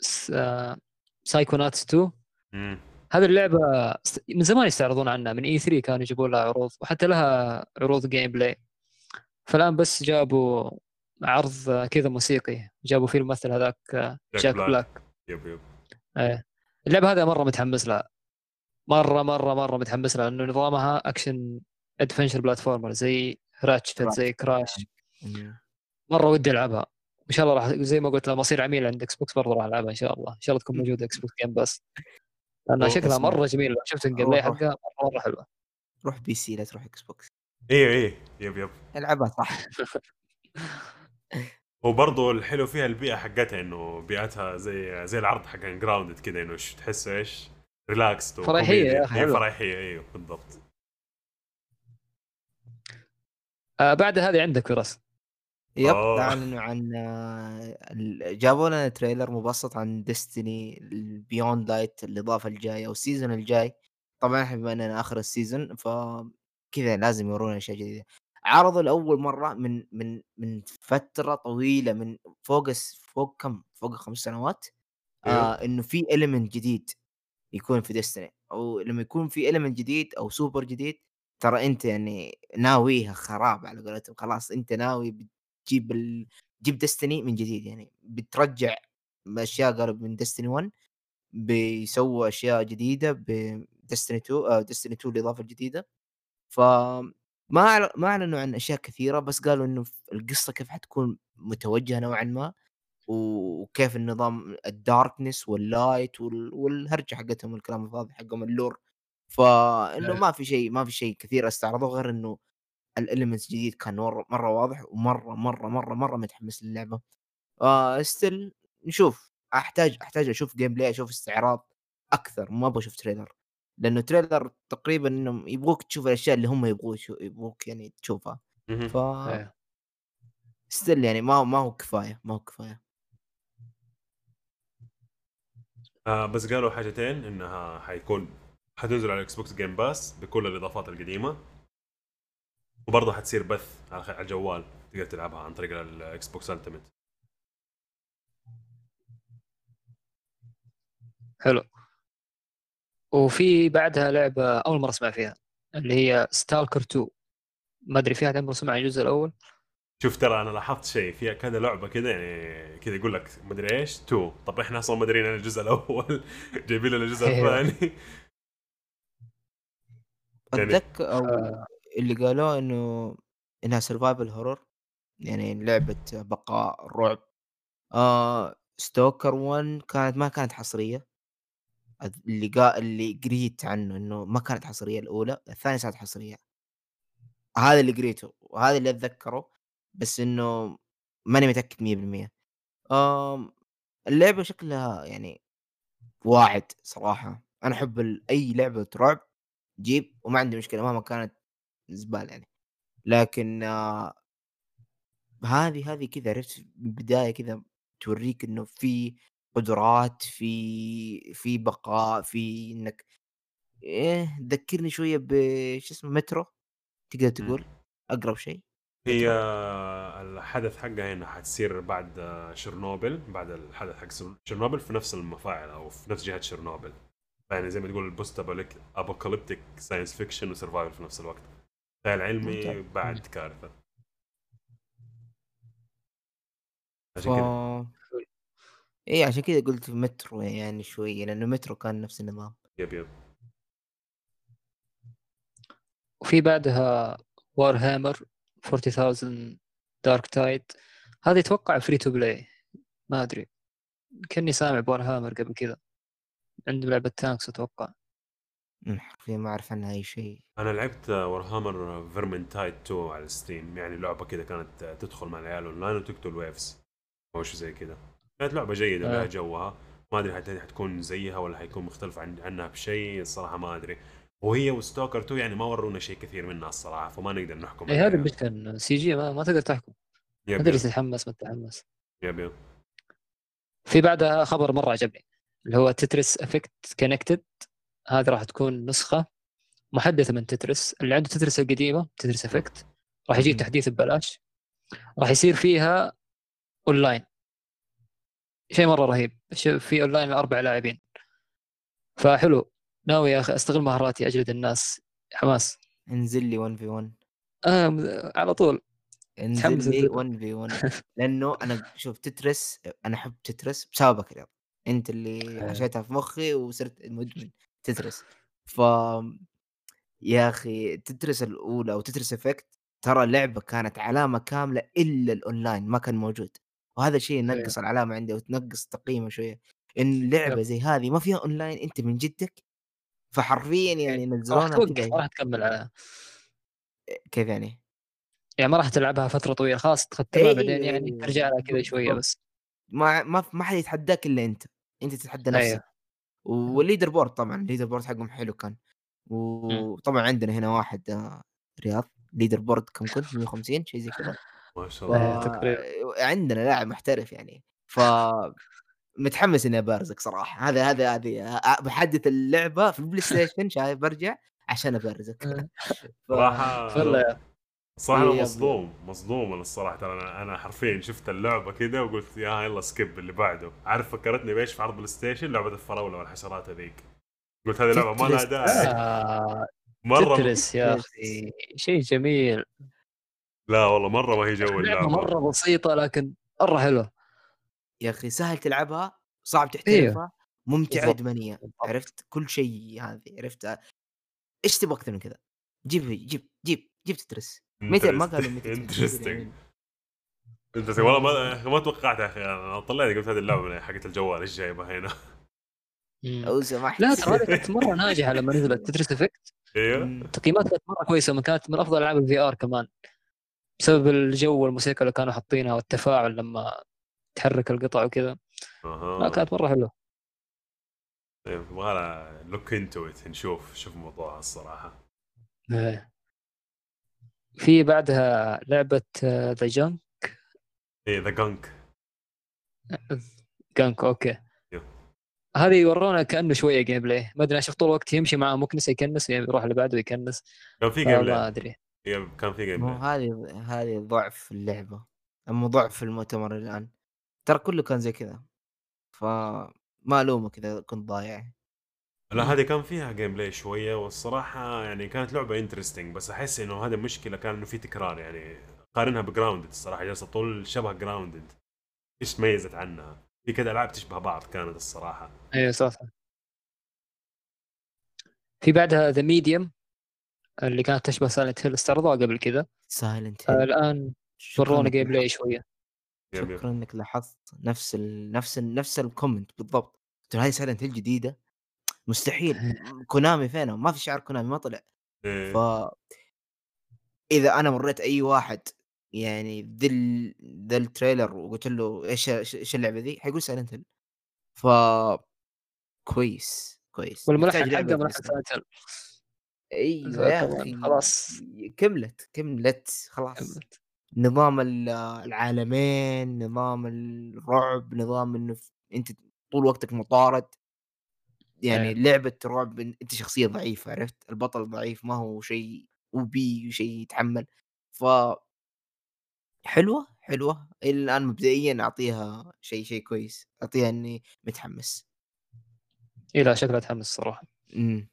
س... آه... Psychonauts 2 مم. هذه اللعبة است- من زمان يستعرضون عنها. من E3 كانوا يجيبوا لها عروض وحتى لها عروض gameplay فالآن بس جابوا عرض كذا موسيقي. جابوا فيه الممثل هذاك Jack Black. Black yep yep. إيه. اللعبة هذه مرة متحمس لها. مرة مرة مرة متحمس لها لأنه نظامها action adventure platformer زي Ratchet زي Crash. مرة ودي ألعبها. إن شاء الله راح زي ما قلت لما اصير عميل عند Xbox برضه راح ألعبها إن شاء الله. إن شاء الله تكون موجودة Xbox Game Pass لانها شكلها اسمع. مرة جميل شفت ال gameplay. حقها مرة مرة حلوة. روح PC لا تروح Xbox أيوه إيه. yep yep. العبها صح. (laughs) وبرضه الحلو فيها البيئة حقتها إنه بيئتها زي زي العرض حق Grounded كذا إنه ش- تحس إيش relax فريحية يا أخي، حلوة. فريحيه أيوه بالضبط. آه بعد هذه عندك فراس yep. اعلنوا عن آه، جابوا لنا trailer مبسط عن Destiny ال Beyond Light الإضافة الجاية أو ال season الجاي. طبعا إحنا بما إننا آخر ال season فكذا لازم يورونا أشياء جديدة. عرضوا لأول مرة من من من فترة طويلة من فوق فوق كم؟ فوق خمس سنوات آه أيوه. إنه في element جديد يكون في Destiny أو لما يكون في element جديد أو سوبر جديد ترى أنت يعني ناويها خراب على قولتهم. خلاص أنت ناوي بتجيب ال... تجيب Destiny من جديد يعني. بترجع أشياء قالوا من Destiny 1 بيسووا أشياء جديدة ب Destiny 2 آه Destiny 2 الاضافه الجديده ف ما ما أعلنوا عن أشياء كثيرة بس قالوا إنه القصة كيف حتكون متوجهة نوعا ما وكيف النظام ال darkness وال light وال... والهرجة حقتهم الكلام الفاضي حقهم ال lore. فإنه ما في شيء ما في شيء كثير استعرضوه غير إنه ال elements جديد كان مره مرة واضح ومرة مرة مرة مرة متحمس للعبة. آه still نشوف. أحتاج أحتاج أشوف gameplay أشوف استعراض أكثر. ما أبغى أشوف trailer لأنه trailer تقريبا إنهم يبغوك تشوف الأشياء اللي هم يبغوا يبغوك يعني تشوفها. ف. still يعني ما ما هو كفاية ما هو كفاية آه بس قالوا حاجتين إنها حيكون حتنزل على ال Xbox Game Pass بكل الإضافات القديمة وبرضه حتصير بث على على الجوال تقدر تلعبها عن طريق ال Xbox Ultimate حلو وفي بعدها لعبة أول مرة أسمع فيها اللي هي Stalker 2 ما أدري في أحد عمره سمع الجزء الأول؟ شوف ترى أنا لاحظت شيء فيها كذا لعبة كذا يعني كذا يقول لك مدري إيش تو طب إحنا أصلا مدرين عن الجزء الأول (laughs) جايبين لنا الجزء أيوه. الثاني. أتذكر أو آه. اللي قالوه إنه إنها survival horror يعني لعبة بقاء رعب. آه Stalker 1 كانت ما كانت حصرية. اللي قا اللي قريت عنه إنه ما كانت حصرية الأولى الثانية صارت حصرية. هذا اللي قريته وهذا اللي أتذكره بس إنه ماني متأكد 100% آم اللعبة شكلها يعني واعد صراحة. أنا أحب ال- أي لعبة رعب جيب وما عندي مشكلة مهما كانت زبالة يعني. لكن آه هذه هذه كذا عرفت؟ بدايه كذا توريك إنه في قدرات في في بقاء في إنك إيه ذكرني شوية بإيش اسمه مترو تقدر تقول أقرب شيء؟ هي الحدث حقها هنا حتصير بعد شرنوبل بعد الحدث حق شرنوبل في نفس المفاعل أو في نفس جهة شرنوبل يعني زي ما تقول ال post apocalyptic science fiction و survival في نفس الوقت. خيال علمي. بعد كارثة. ف... عشان كذا اي عشان كذا قلت مترو يعني شوية لأنه مترو كان نفس النظام. yep yep. وفي بعدها Warhammer 40000 Darktide هذه أتوقع free to play ما أدري. كأني سامع ب Warhammer قبل كذا عندهم لعبة tanks أتوقع. حرفيا ما أعرف عنها أي شيء. أنا لعبت Warhammer Vermintide 2 على Steam يعني لعبة كده كانت تدخل مع العيال اونلاين وتقتل waves أو شيء زي كده. كانت لعبة جيدة آه. لها جوها. ما أدري حت- حتكون زيها ولا حيكون مختلف عن عنها بشيء الصراحة ما أدري. وهي و Stalker 2 يعني ما ورونا شيء كثير منها الصراحة فما نقدر نحكم اي هذا. المشكلة CG ما, ما تقدر تحكم. ما yep. تتحمس ما تتحمس. yep في بعدها خبر مرة عجبني اللي هو Tetris Effect Connected هذه راح تكون نسخة محدثة من Tetris اللي عنده Tetris القديمة Tetris Effect راح يجي مهم. تحديث ببلاش. راح يصير فيها اونلاين شيء مرة رهيب. في اونلاين لاربع لاعبين. فحلو. ناوي يا أخي أستغل مهاراتي أجلد الناس. حماس. انزل لي 1 في 1 آه على طول. انزل لي الزر. 1 في 1 لأنه أنا شوف Tetris. أنا أحب Tetris بسببك رياض أنت اللي آه. حشيتها في مخي وصرت مدمن Tetris. ف يا أخي Tetris الأولى و Tetris Effect ترى اللعبة كانت علامة كاملة إلا الاونلاين ما كان موجود. وهذا الشيء ينقص العلامة عندي وتنقص تقييمه شوية. إن لعبة. زي هذه ما فيها أونلاين أنت من جدك فحرفيا يعني نزلونها توقف كذا ما راح تكمل عليها كيف يعني؟ يعني ما راح تلعبها فترة طويلة خلاص تختمها إيه، بعدين يعني إيه، ترجع لها كذا شوية. بس. ما ما ما حد يتحداك إلا أنت. أنت تتحدى أيوه. نفسك. وال leaderboard طبعا ال leaderboard حقهم حلو كان. وطبعا عندنا هنا واحد آه، رياض. leaderboard كم كنت 150 شيء زي كذا. ما شاء. الله. عندنا لاعب محترف يعني ف متحمس إني أبارزك صراحة هذا هذا هذه آه، بحدث اللعبة في ال PlayStation شايف برجع عشان أبارزك آه. (laughs) صراحة صراحة أنا. مصدوم مصدوم أنا الصراحة ترى أنا حرفيا شفت اللعبة كذا وقلت يا يلا skip اللي بعده عارف فكرتني بإيش في عرض PlayStation لعبة الفراولة والحشرات هذيك قلت هذه لعبة ما لها. داعي آه، مرة Tetris يا. أخي شيء جميل لا والله مرة ما هي جو لعبة اللعبة. مرة بسيطة لكن مرة حلوة. يا أخي سهل تلعبها صعب أيوه. تحترفها ممتعة بالضبط. ادمانيه. عرفت؟ كل شيء هذه عرفت؟ إيش تبغى أكثر من كذا؟ جيب جيب جيب جيب Tetris متى ما قالوا متى interesting انت والله ما ما توقعت يا أخي. أنا طلعت قلت هذه اللعبة من حقت الجوال إيش جايبها هنا. لو سمحت لا ترى هذه كانت مرة ناجحة لما نزلت. Tetris Effect أيوه. التقييمات كانت مرة كويسة من كانت من أفضل ألعاب ال VR كمان. بسبب الجو والموسيقى اللي كانوا حاطينها والتفاعل لما تحرك القطع وكذا. أها. كانت مرة حلوة. طيب يبغى look into نشوف شوف موضوعها الصراحة. إيه. في بعدها لعبة The Gunk إيه The Gunk جانك okay. هذه ورونا كأنه شوية gameplay ما أدري أنا شفت طول الوقت يمشي معاه مكنسه يكنس يروح اللي بعده يكنس. كان في game ما play أدري. إيه، كان في game هذه هذه ضعف اللعبة. أما ضعف المؤتمر الآن. ترى كله كان زي كذا. فما ألومك إذا كنت ضايع. لا هذه كان فيها gameplay شوية والصراحة يعني كانت لعبة interesting بس أحس إنه هذا مشكلة كان إنه في تكرار يعني. قارنها ب Grounded الصراحة جالسة طول شبه Grounded إيش تميزت عنها؟ في كذا ألعاب تشبه بعض كانت الصراحة. أيوه صح صح. في بعدها The Medium اللي كانت تشبه Silent Hill استعرضوها قبل كذا. Silent آه، الآن ورونا gameplay شوية. شكرا إنك لاحظت نفس ال... نفس ال... نفس ال comment بالضبط. قلت له هذه Silent Hill جديدة. مستحيل. (laughs) Konami فينهم ما في شعار Konami ما طلع. إيه. ف إذا أنا مريت أي واحد يعني ذا ذا ال trailer وقلت له إيش إيش اللعبة ذي؟ حيقول Silent Hill ف كويس كويس. والملحن حقه ملحن. Silent Hill أيوه يا أخي خلاص. كملت كملت خلاص. نظام ال- العالمين نظام الرعب نظام إنه أنت طول وقتك مطارد. يعني إيه. لعبة رعب أنت شخصية ضعيفة عرفت؟ البطل ضعيف ما هو شيء وبي شيء يتحمل. ف حلوة حلوة. إلى الآن مبدئيا أعطيها شيء شيء كويس. أعطيها إني متحمس. إيه لا شكلها تحمس الصراحه إمم.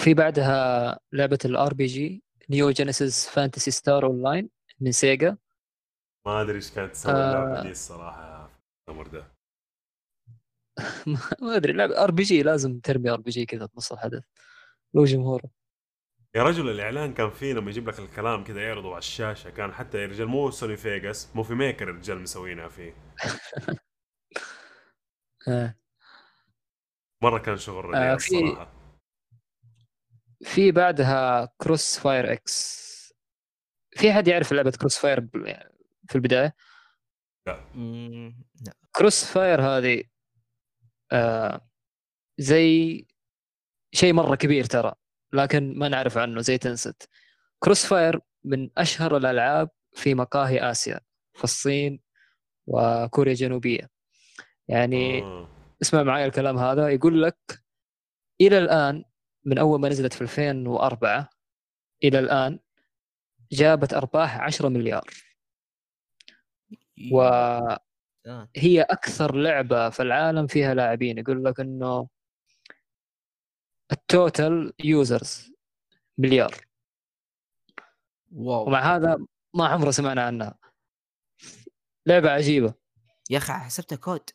في بعدها لعبة ال RPG New Genesis Phantasy Star Online من Sega ما أدري إيش كانت تسوي آه. اللعبة دي الصراحة في الامر ده. (laughs) ما أدري لعبة RPG لازم ترمي RPG كذا في نص الحدث. له جمهوره. يا رجل الإعلان كان فيه لما يجيب لك الكلام كذا يعرضه على الشاشة كان حتى يا رجال مو Sony Vegas Movie Maker الرجال مسوينها فيه. (laughs) آه. مرة كان شغل آه، رجال في- الصراحه في بعدها CrossFire X في حد يعرف لعبة CrossFire يعني في البداية؟ لا. CrossFire هذه آه زي شيء مرة كبير ترى لكن ما نعرف عنه زي تنست كروس فاير من أشهر الألعاب في مقاهي آسيا في الصين وكوريا الجنوبية. يعني آه. اسمع معي الكلام هذا يقول لك إلى الآن من أول ما نزلت في 2004 إلى الآن جابت أرباح 10 مليار. وهي. أكثر لعبة في العالم فيها لاعبين. يقول لك إنه ال total users مليار. wow. ومع هذا ما عمره سمعنا عنها. لعبة عجيبة. يا أخي حسبتها COD.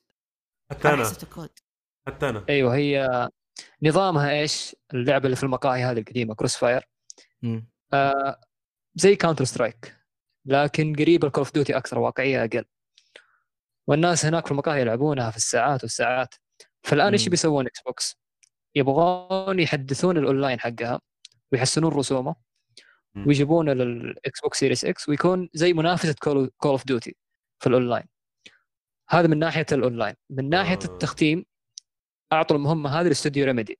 حتى أنا. حسبتها COD. حتى أنا. أيوه هي نظامها إيش اللعبة اللي في المقاهي هذه القديمة CrossFire. آه زي Counter-Strike لكن قريبه ال Call of Duty أكثر واقعية أقل والناس هناك في المقاهي يلعبونها في الساعات والساعات فالآن إيش. بيسوون Xbox؟ يبغون يحدثون الأونلاين حقها ويحسنون رسومه. ويجيبونه لل Xbox Series X ويكون زي منافسة Call of Duty في الأونلاين هذا من ناحية الأونلاين من ناحية آه. التختيم أعطوا المهمة هذه لاستوديو Remedy.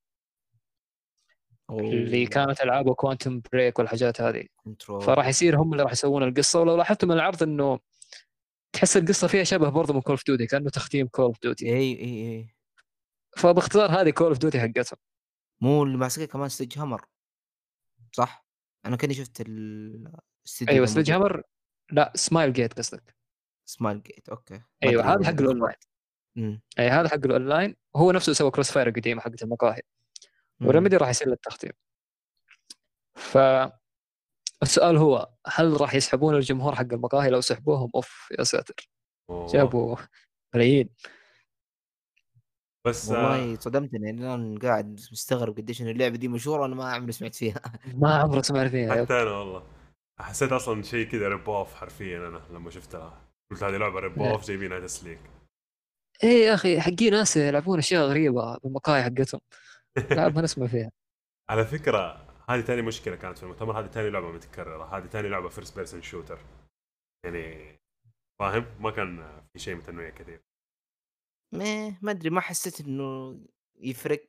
اللي. كانت العابه Quantum Break والحاجات هذه. Control فراح يصير هم اللي راح يسوون القصة. ولو لاحظتوا من العرض إنه تحس القصة فيها شبه برضه من Call of Duty كأنه تختيم Call of Duty إي إي إي. فباختصار هذه Call of Duty حقتهم. مو اللي ماسكه كمان Sledgehammer صح؟ أنا كأني شفت الاستديو أيوه موجود. Hammer لا سمايل gate قصدك. Smilegate okay. أيوه هذا حق الاونلاين أمم. اي هذا حق الأونلاين. هو نفسه سوى CrossFire القديمه حقت المقاهي. أمم. و Remedy راح يصير للتختيم ف السؤال هو هل راح يسحبون الجمهور حق المقاهي؟ لو سحبوهم أوف يا ساتر. أوه. جابوا ملايين. بس آه، والله صدمتني يعني أنا قاعد مستغرب قديش إن اللعبة دي مشهورة أنا ما عمري سمعت فيها. (laughs) ما عمري سمعت فيها. حتى أنا والله. حسيت أصلا شيء كذا rip off حرفيا أنا لما شفتها. قلت هذه لعبة rip. off جايبينها تسليك. إيه يا أخي حقين ناس يلعبون أشياء غريبة بالمقاهي حقتهم. لا ما نسمع فيها. (laughs) على فكرة هذه ثاني مشكلة كانت في المؤتمر. هذه ثاني لعبة متكررة. هذه ثاني لعبة first person shooter يعني فاهم؟ ما كان في شيء متنوع كثير. ما ما أدري ما حسيت إنه يفرق.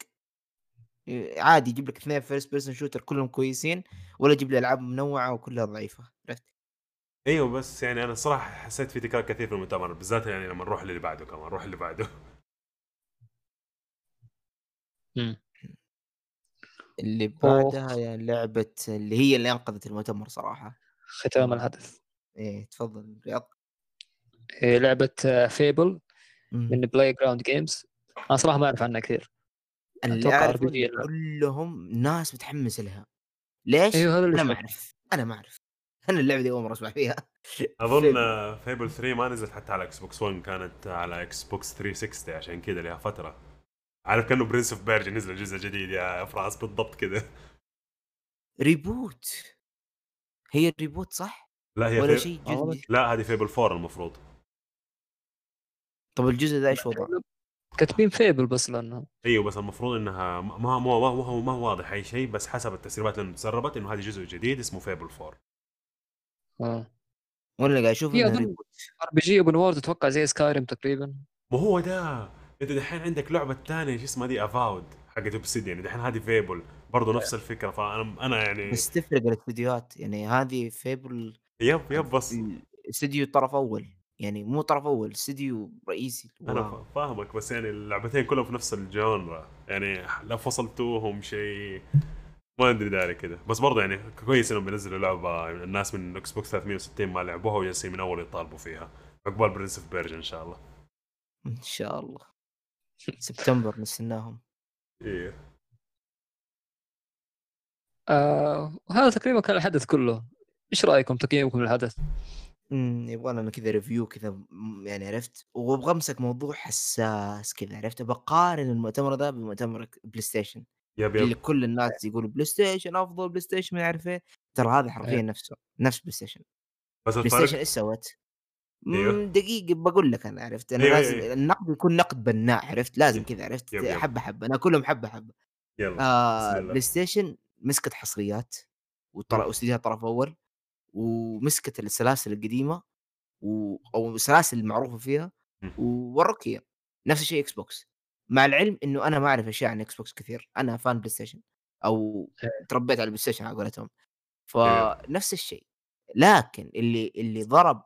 عادي يجيب لك اثنين first person shooter كلهم كويسين ولا يجيب لي ألعاب منوعة وكلها ضعيفة. عرفت؟ إيوه بس يعني أنا صراحة حسيت في تكرار كثير في المؤتمر بالذات يعني لما نروح للي بعده كمان نروح اللي بعده. اللي أوه. بعدها يا لعبة اللي هي اللي أنقذت المؤتمر صراحة ختام الحدث إيه تفضل رياض إيه لعبة Fable مم. من Playground Games أنا صراحة ما أعرف عنها كثير اللي لا. كلهم ناس متحمس لها ليش؟ إيوه هذا اللي أنا ما. أعرف أنا ما أعرف (laughs) أنا اللعبة دي أول مرة أسمع فيها. (laughs) أظن Fable. Fable 3 ما نزلت حتى على Xbox 1 كانت على Xbox 360 عشان كذا لها فترة. عارف كأنه Prince of Persia نزل جزء جديد يا فراس بالضبط كذا reboot هي ال reboot صح؟ لا هي ولا في... شيء آه، جديد؟ لا هذه Fable 4 المفروض. طب الجزء ذا إيش وضعه؟ كاتبين Fable بس لأنه. إيوه بس المفروض إنها ما ما ما ما هو ما هو واضح أي شيء بس حسب التسريبات اللي تسربت إنه هذا جزء جديد اسمه Fable 4 وأنا قاعد أشوف أظن reboot RPG open world أتوقع زي Skyrim تقريبا. ما هو ده. أنت دحين عندك لعبة ثانية شو اسمها دي؟ Avowed حقت Obsidian دحين هذه Fable برضه نفس الفكرة. فانا أنا يعني بس تفرق الاستديوهات. يعني هذه Fable yep yep بس. استديو طرف أول. يعني مو طرف أول استديو رئيسي. أنا فاهمك. بس يعني اللعبتين كلهم في نفس ال genre يعني لا فصلتوهم شيء. ما عندي داعي كذا بس برضه يعني كويس إنهم بينزلوا لعبة الناس من Xbox 360 ما لعبوها وجالسين من أول يطالبوا فيها. عقبال Prince of Persia إن شاء الله. إن شاء الله. سبتمبر نستناهم. إيه. آه وهذا تقريبا كان الحدث كله. إيش رأيكم؟ تقييمكم للحدث؟ امم يبغى لنا كذا review كذا يعني عرفت؟ وابغى امسك موضوع حساس كذا عرفت؟ بقارن المؤتمر ذا بمؤتمر PlayStation yep اللي yep كل الناس يقولوا PlayStation أفضل PlayStation ما يعرف إيه ترى هذا حرفيا إيه. نفسه نفس PlayStation بس PlayStation إيش سوت؟ أيوه. دقيقة بقول لك أنا عرفت أنا أيوه، لازم أيوه. النقد يكون نقد بناء عرفت لازم. كذا عرفت yep، yep. حبة حبة أنا كلهم حبة حبة يلا آه. PlayStation مسكت حصريات. واستديوهات طرف أول ومسكت السلاسل القديمة و... أو السلاسل المعروفة فيها. ووروك نفس الشيء Xbox مع العلم إنه أنا ما أعرف أشياء عن Xbox كثير أنا fan PlayStation أو إيه. تربيت على ال PlayStation على قولتهم. إيه. فنفس الشيء لكن اللي اللي ضرب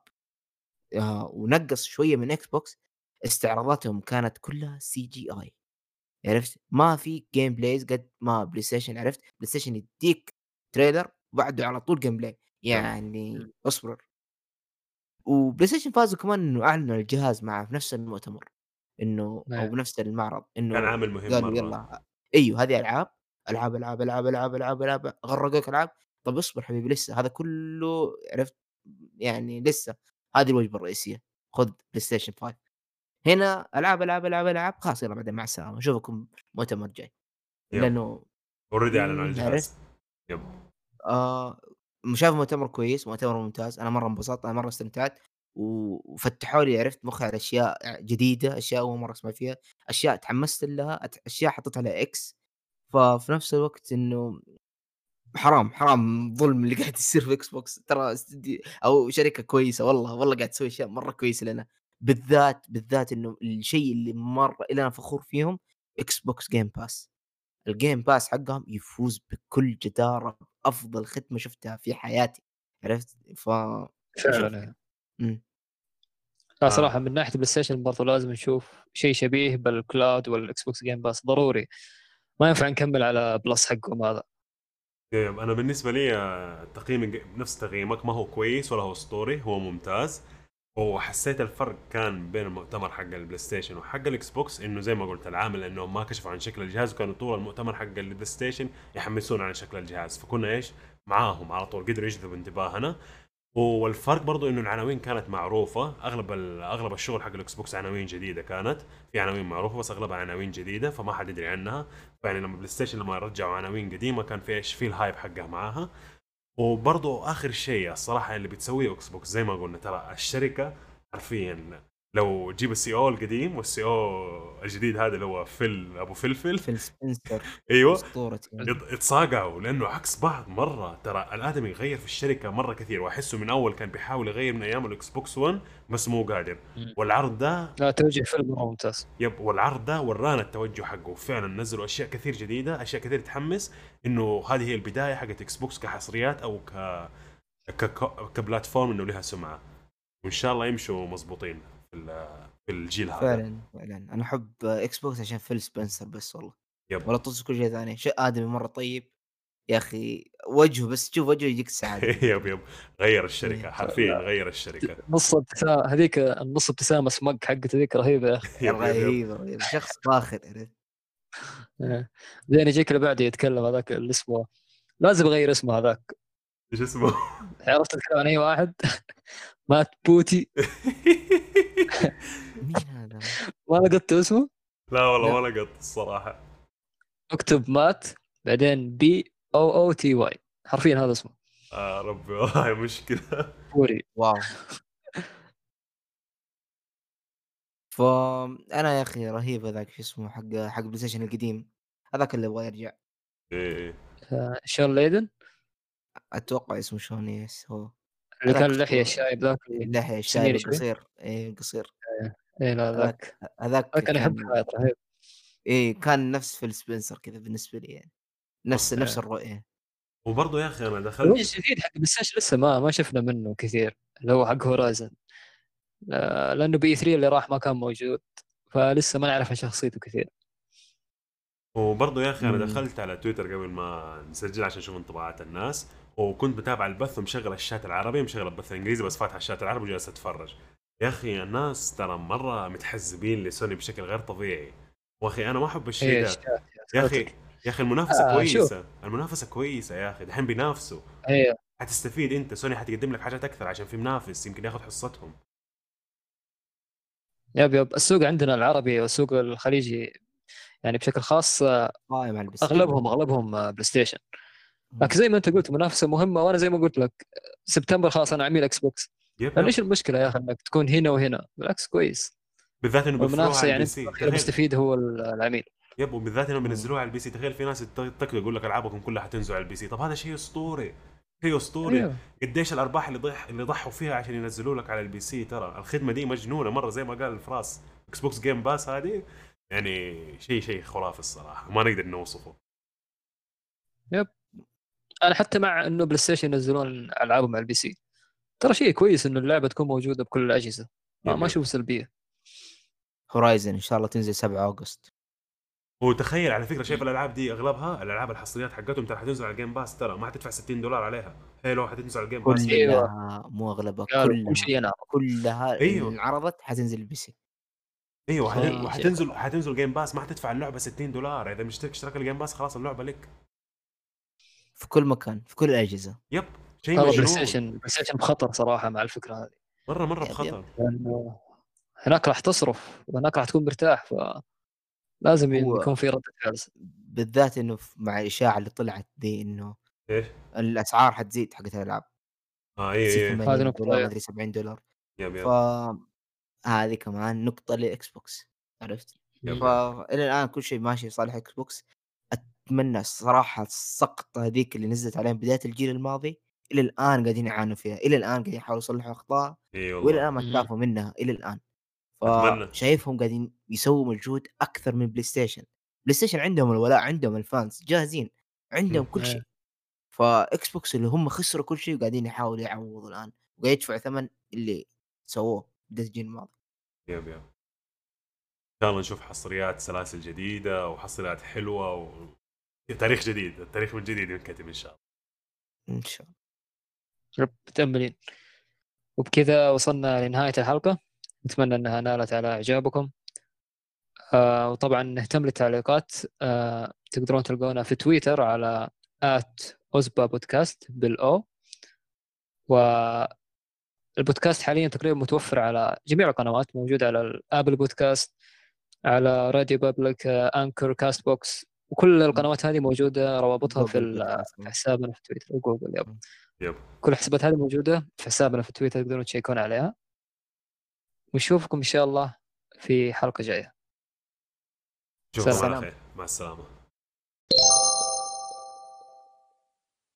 آه ونقص شوية من Xbox استعراضاتهم كانت كلها CGI عرفت؟ ما في gameplays قد ما PlayStation عرفت؟ PlayStation يديك trailer وبعده على طول gameplay يعني أصبر. و PlayStation فازوا كمان إنه أعلنوا الجهاز معه في نفس المؤتمر. إنه أو نعم. بنفس المعرض إنه كان عامل مهم قالوا يلا إيوه هذه ألعاب ألعاب ألعاب ألعاب ألعاب ألعاب ألعاب غرقوك ألعاب. طب اصبر حبيبي لسه هذا كله عرفت يعني لسه هذه الوجبة الرئيسية خذ PlayStation 5 هنا ألعاب ألعاب ألعاب ألعاب خلاص يلا بعدين مع السلامة أشوفكم مؤتمر جاي. لأنه already اعلنوا عن الجهاز. yep. آه شايف مؤتمر كويس مؤتمر ممتاز أنا مرة انبسطت أنا مرة استمتعت. وفتحوا لي عرفت مخي على أشياء جديدة أشياء أول مرة أسمع فيها أشياء تحمست لها أشياء حطيت عليها X ففي نفس الوقت إنه حرام حرام ظلم اللي قاعد يصير في Xbox ترى استدي أو شركة كويسة والله والله قاعد تسوي أشياء مرة كويسة لنا. بالذات بالذات إنه الشيء اللي مره اللي أنا فخور فيهم Xbox Game Pass ال Game Pass حقهم يفوز بكل جدارة افضل خدمه شفتها في حياتي عرفت؟ ف فعلا. لا آه. صراحة من ناحية PlayStation برضه لازم نشوف شيء شبيه بال cloud وال Xbox Game Pass ضروري. ما ينفع نكمل على Plus حقهم هذا. yep. أنا بالنسبة لي آه، تقييمي نفس تقييمك. ما هو كويس ولا هو أسطوري هو ممتاز. وحسيت الفرق كان بين المؤتمر حق ال PlayStation وحق ال Xbox إنه زي ما قلت العامل انهم ما كشفوا عن شكل الجهاز وكانوا طول المؤتمر حق ال PlayStation يحمسون عن شكل الجهاز. فكنا إيش؟ معاهم على طول. قدروا يجذبوا انتباهنا. والفرق برضو إنه العناوين كانت معروفة. أغلب أغلب الشغل حق ال Xbox عناوين جديدة كانت. في عناوين معروفة بس أغلبها عناوين جديدة فما حد يدري عنها. فيعني لما PlayStation لما رجعوا عناوين قديمة كان في إيش؟ في ال hype حقها معاها. وبرضو آخر شيء الصراحة اللي بتسويه Xbox زي ما قلنا ترى الشركة حرفيا لو تجيب ال CEO القديم وال CEO الجديد هذا اللي هو فيل أبو فلفل. فيل سبنسر. أيوه. أسطورة يعني. لأنه عكس بعض مرة. ترى الآدمي يغير في الشركة مرة كثير. وأحسه من أول كان بيحاول يغير من أيام ال Xbox 1 بس مو قادر. والعرض ده لا توجه فيلم مره ممتاز. yep والعرض ده ورانا التوجه حقه. فعلا نزلوا أشياء كثير جديدة أشياء كثير تحمس إنه هذه هي البداية حقت Xbox كحصريات أو ك ك platform إنه لها سمعة. وإن شاء الله يمشوا مزبوطين في ال- في الجيل هذا. فعلا فعلا. أنا أحب Xbox عشان فيل سبنسر بس والله. yep. ولا تصل كل شيء ثاني. شيء آدمي مرة طيب. يا أخي وجهه بس تشوف وجهه يجيك السعاده (laughs) يب يب. غير الشركة إيه. حرفيا غير الشركة. (laughs) نص ابتسامه هذيك النص ابتسامة سمق حقته ذيك رهيبة يا أخي. (laughs) yep yep yep. رهيب رهيب. شخص فاخر عرفت؟ إيه. زين يجيك اللي بعده يتكلم هذاك اللي اسمه لازم أغير اسمه هذاك. إيش اسمه؟ عرفت تتكلم عن أي واحد؟ مات بوتي. (laughs) مين هذا؟ ما لقطت اسمه؟ لا والله. ما لقط الصراحة. اكتب مات بعدين بي أو أو تي واي حرفيا هذا اسمه. آه ربي والله (laughs) مشكلة. بوري واو. (laughs) فانا يا أخي رهيب هذاك شو اسمه حق حق PlayStation القديم. هذاك اللي يبغى يرجع. إيه. آه، شون ليدن؟ أتوقع اسمه شون yes هو. اللي كان اللحية الشايب ذاك اللحية الشايب. قصير إيه قصير. اي لا ذاك. هذاك كان حياة رهيب إيه كان نفس فيل سبنسر كذا بالنسبة لي يعني. نفس نفس الرؤية. وبرضه يا أخي أنا دخلت الجديد حق Play لسه ما ما شفنا منه كثير اللي هو حق Horizon لأنه بي 3 اللي راح ما كان موجود فلسه ما نعرف عن شخصيته كثير. وبرضه يا أخي أنا. دخلت على تويتر قبل ما نسجل عشان أشوف انطباعات الناس. وكنت بتابع البث ومشغل الشات العربي مشغل البث الإنجليزي بس فاتح الشات العربي وجالس أتفرج. يا أخي الناس ترى مرة متحزبين لسوني بشكل غير طبيعي. واخي أنا ما أحب الشيء هي ده. يا أخي يا أخي المنافسة آه، كويسة. المنافسة كويسة يا أخي دحين بينافسوا. هي حتستفيد أنت. سوني حتقدم لك حاجات أكثر عشان في منافس يمكن ياخذ حصتهم. yep yep السوق عندنا العربي والسوق الخليجي يعني بشكل خاص آه، قائم على البس أغلبهم أغلبهم آه، PlayStation. لكن زي ما انت قلت منافسة مهمة وأنا زي ما قلت لك سبتمبر خلاص أنا عميل Xbox yep. yep. المشكلة يا أخي إنك تكون هنا وهنا؟ بالعكس كويس. بالذات إنه على يعني بيستفيد هو العميل. yep وبالذات انهم بينزلوها على ال PC تخيل في ناس تقدر يقول لك ألعابكم كلها حتنزل على ال PC طب هذا شيء أسطوري. شيء أسطوري. أيوه. قديش الأرباح اللي ضح اللي ضحوا فيها عشان ينزلوا لك على ال PC ترى الخدمة دي مجنونة. مرة زي ما قال الفراس Xbox Game Pass هذه يعني شيء شيء خرافي الصراحة. ما نقدر نوصفه. أنا حتى مع إنه PlayStation ينزلون ألعابهم على ال PC. ترى شيء كويس إنه اللعبة تكون موجودة بكل الأجهزة. ما. أشوف سلبية. Horizon إن شاء الله تنزل 7 August وتخيل على فكرة شايف الألعاب دي أغلبها؟ الألعاب الحصريات حقتهم ترى حتنزل على ال Game Pass ترى ما حتدفع 60 دولار عليها. Halo حتنزل على ال Game Pass أيوة. كلها مو أغلبها كلها. كلها أيوة. اللي انعرضت حتنزل ال PC. أيوه شيء- حتن- شيء وحتنزل حتنزل Game Pass ما حتدفع اللعبة 60 دولار. إذا مشترك اشتراك ال Game Pass خلاص اللعبة لك. في كل مكان في كل الأجهزة. yep شيء ترى Play مجنون Station PlayStation بخطر صراحة مع الفكرة هذه. مرة مرة yep. بخطر. لأنه هناك راح تصرف وهناك راح تكون مرتاح فلازم هو- يكون في ردة فعل. بالذات إنه مع الإشاعة اللي طلعت دي إنه إيش؟ الأسعار حتزيد حقت الألعاب. آه اي 80 هذه نقطة، دولار أيوة. مدري 70 دولار. yep yep. ف هذه كمان نقطة ل Xbox عرفت؟ yep. فالى الآن كل شيء ماشي صالح Xbox. أتمنى الصراحة السقطة هذيك اللي نزلت عليهم بداية الجيل الماضي إلى الآن قاعدين يعانوا فيها إلى الآن قاعدين يحاولوا يصلحوا أخطاء إي وإلى الآن ما مم. تشافوا منها إلى الآن أتمنى. فشايفهم قاعدين يسووا مجهود أكثر من PlayStation PlayStation عندهم الولاء عندهم ال fans جاهزين عندهم. كل إيه. شيء ف Xbox اللي هم خسروا كل شيء وقاعدين يحاولوا يعوضوا الآن وقاعد يدفعوا ثمن اللي سووه بداية الجيل الماضي yep yep إن شاء الله نشوف حصريات سلاسل جديدة وحصريات حلوة و... تاريخ جديد التاريخ من جديد ينكتب إن شاء الله. إن شاء الله. رب متأملين. وبكذا وصلنا لنهاية الحلقة. نتمنى أنها نالت على إعجابكم. آه وطبعا نهتم للتعليقات. آه تقدرون تلقونا في تويتر على at أوزبا podcast بال O. والبودكاست حاليا تقريبا متوفر على جميع القنوات موجود على ال Apple Podcast على RadioPublic Anchor Castbox. وكل القنوات هذه موجودة روابطها في حسابنا في تويتر و Google yep. يب. كل الحسابات هذه موجودة في حسابنا في تويتر تقدرون تشيكون عليها. ونشوفكم إن شاء الله في حلقة جاية. نشوفكم سلام. خير. مع السلامة.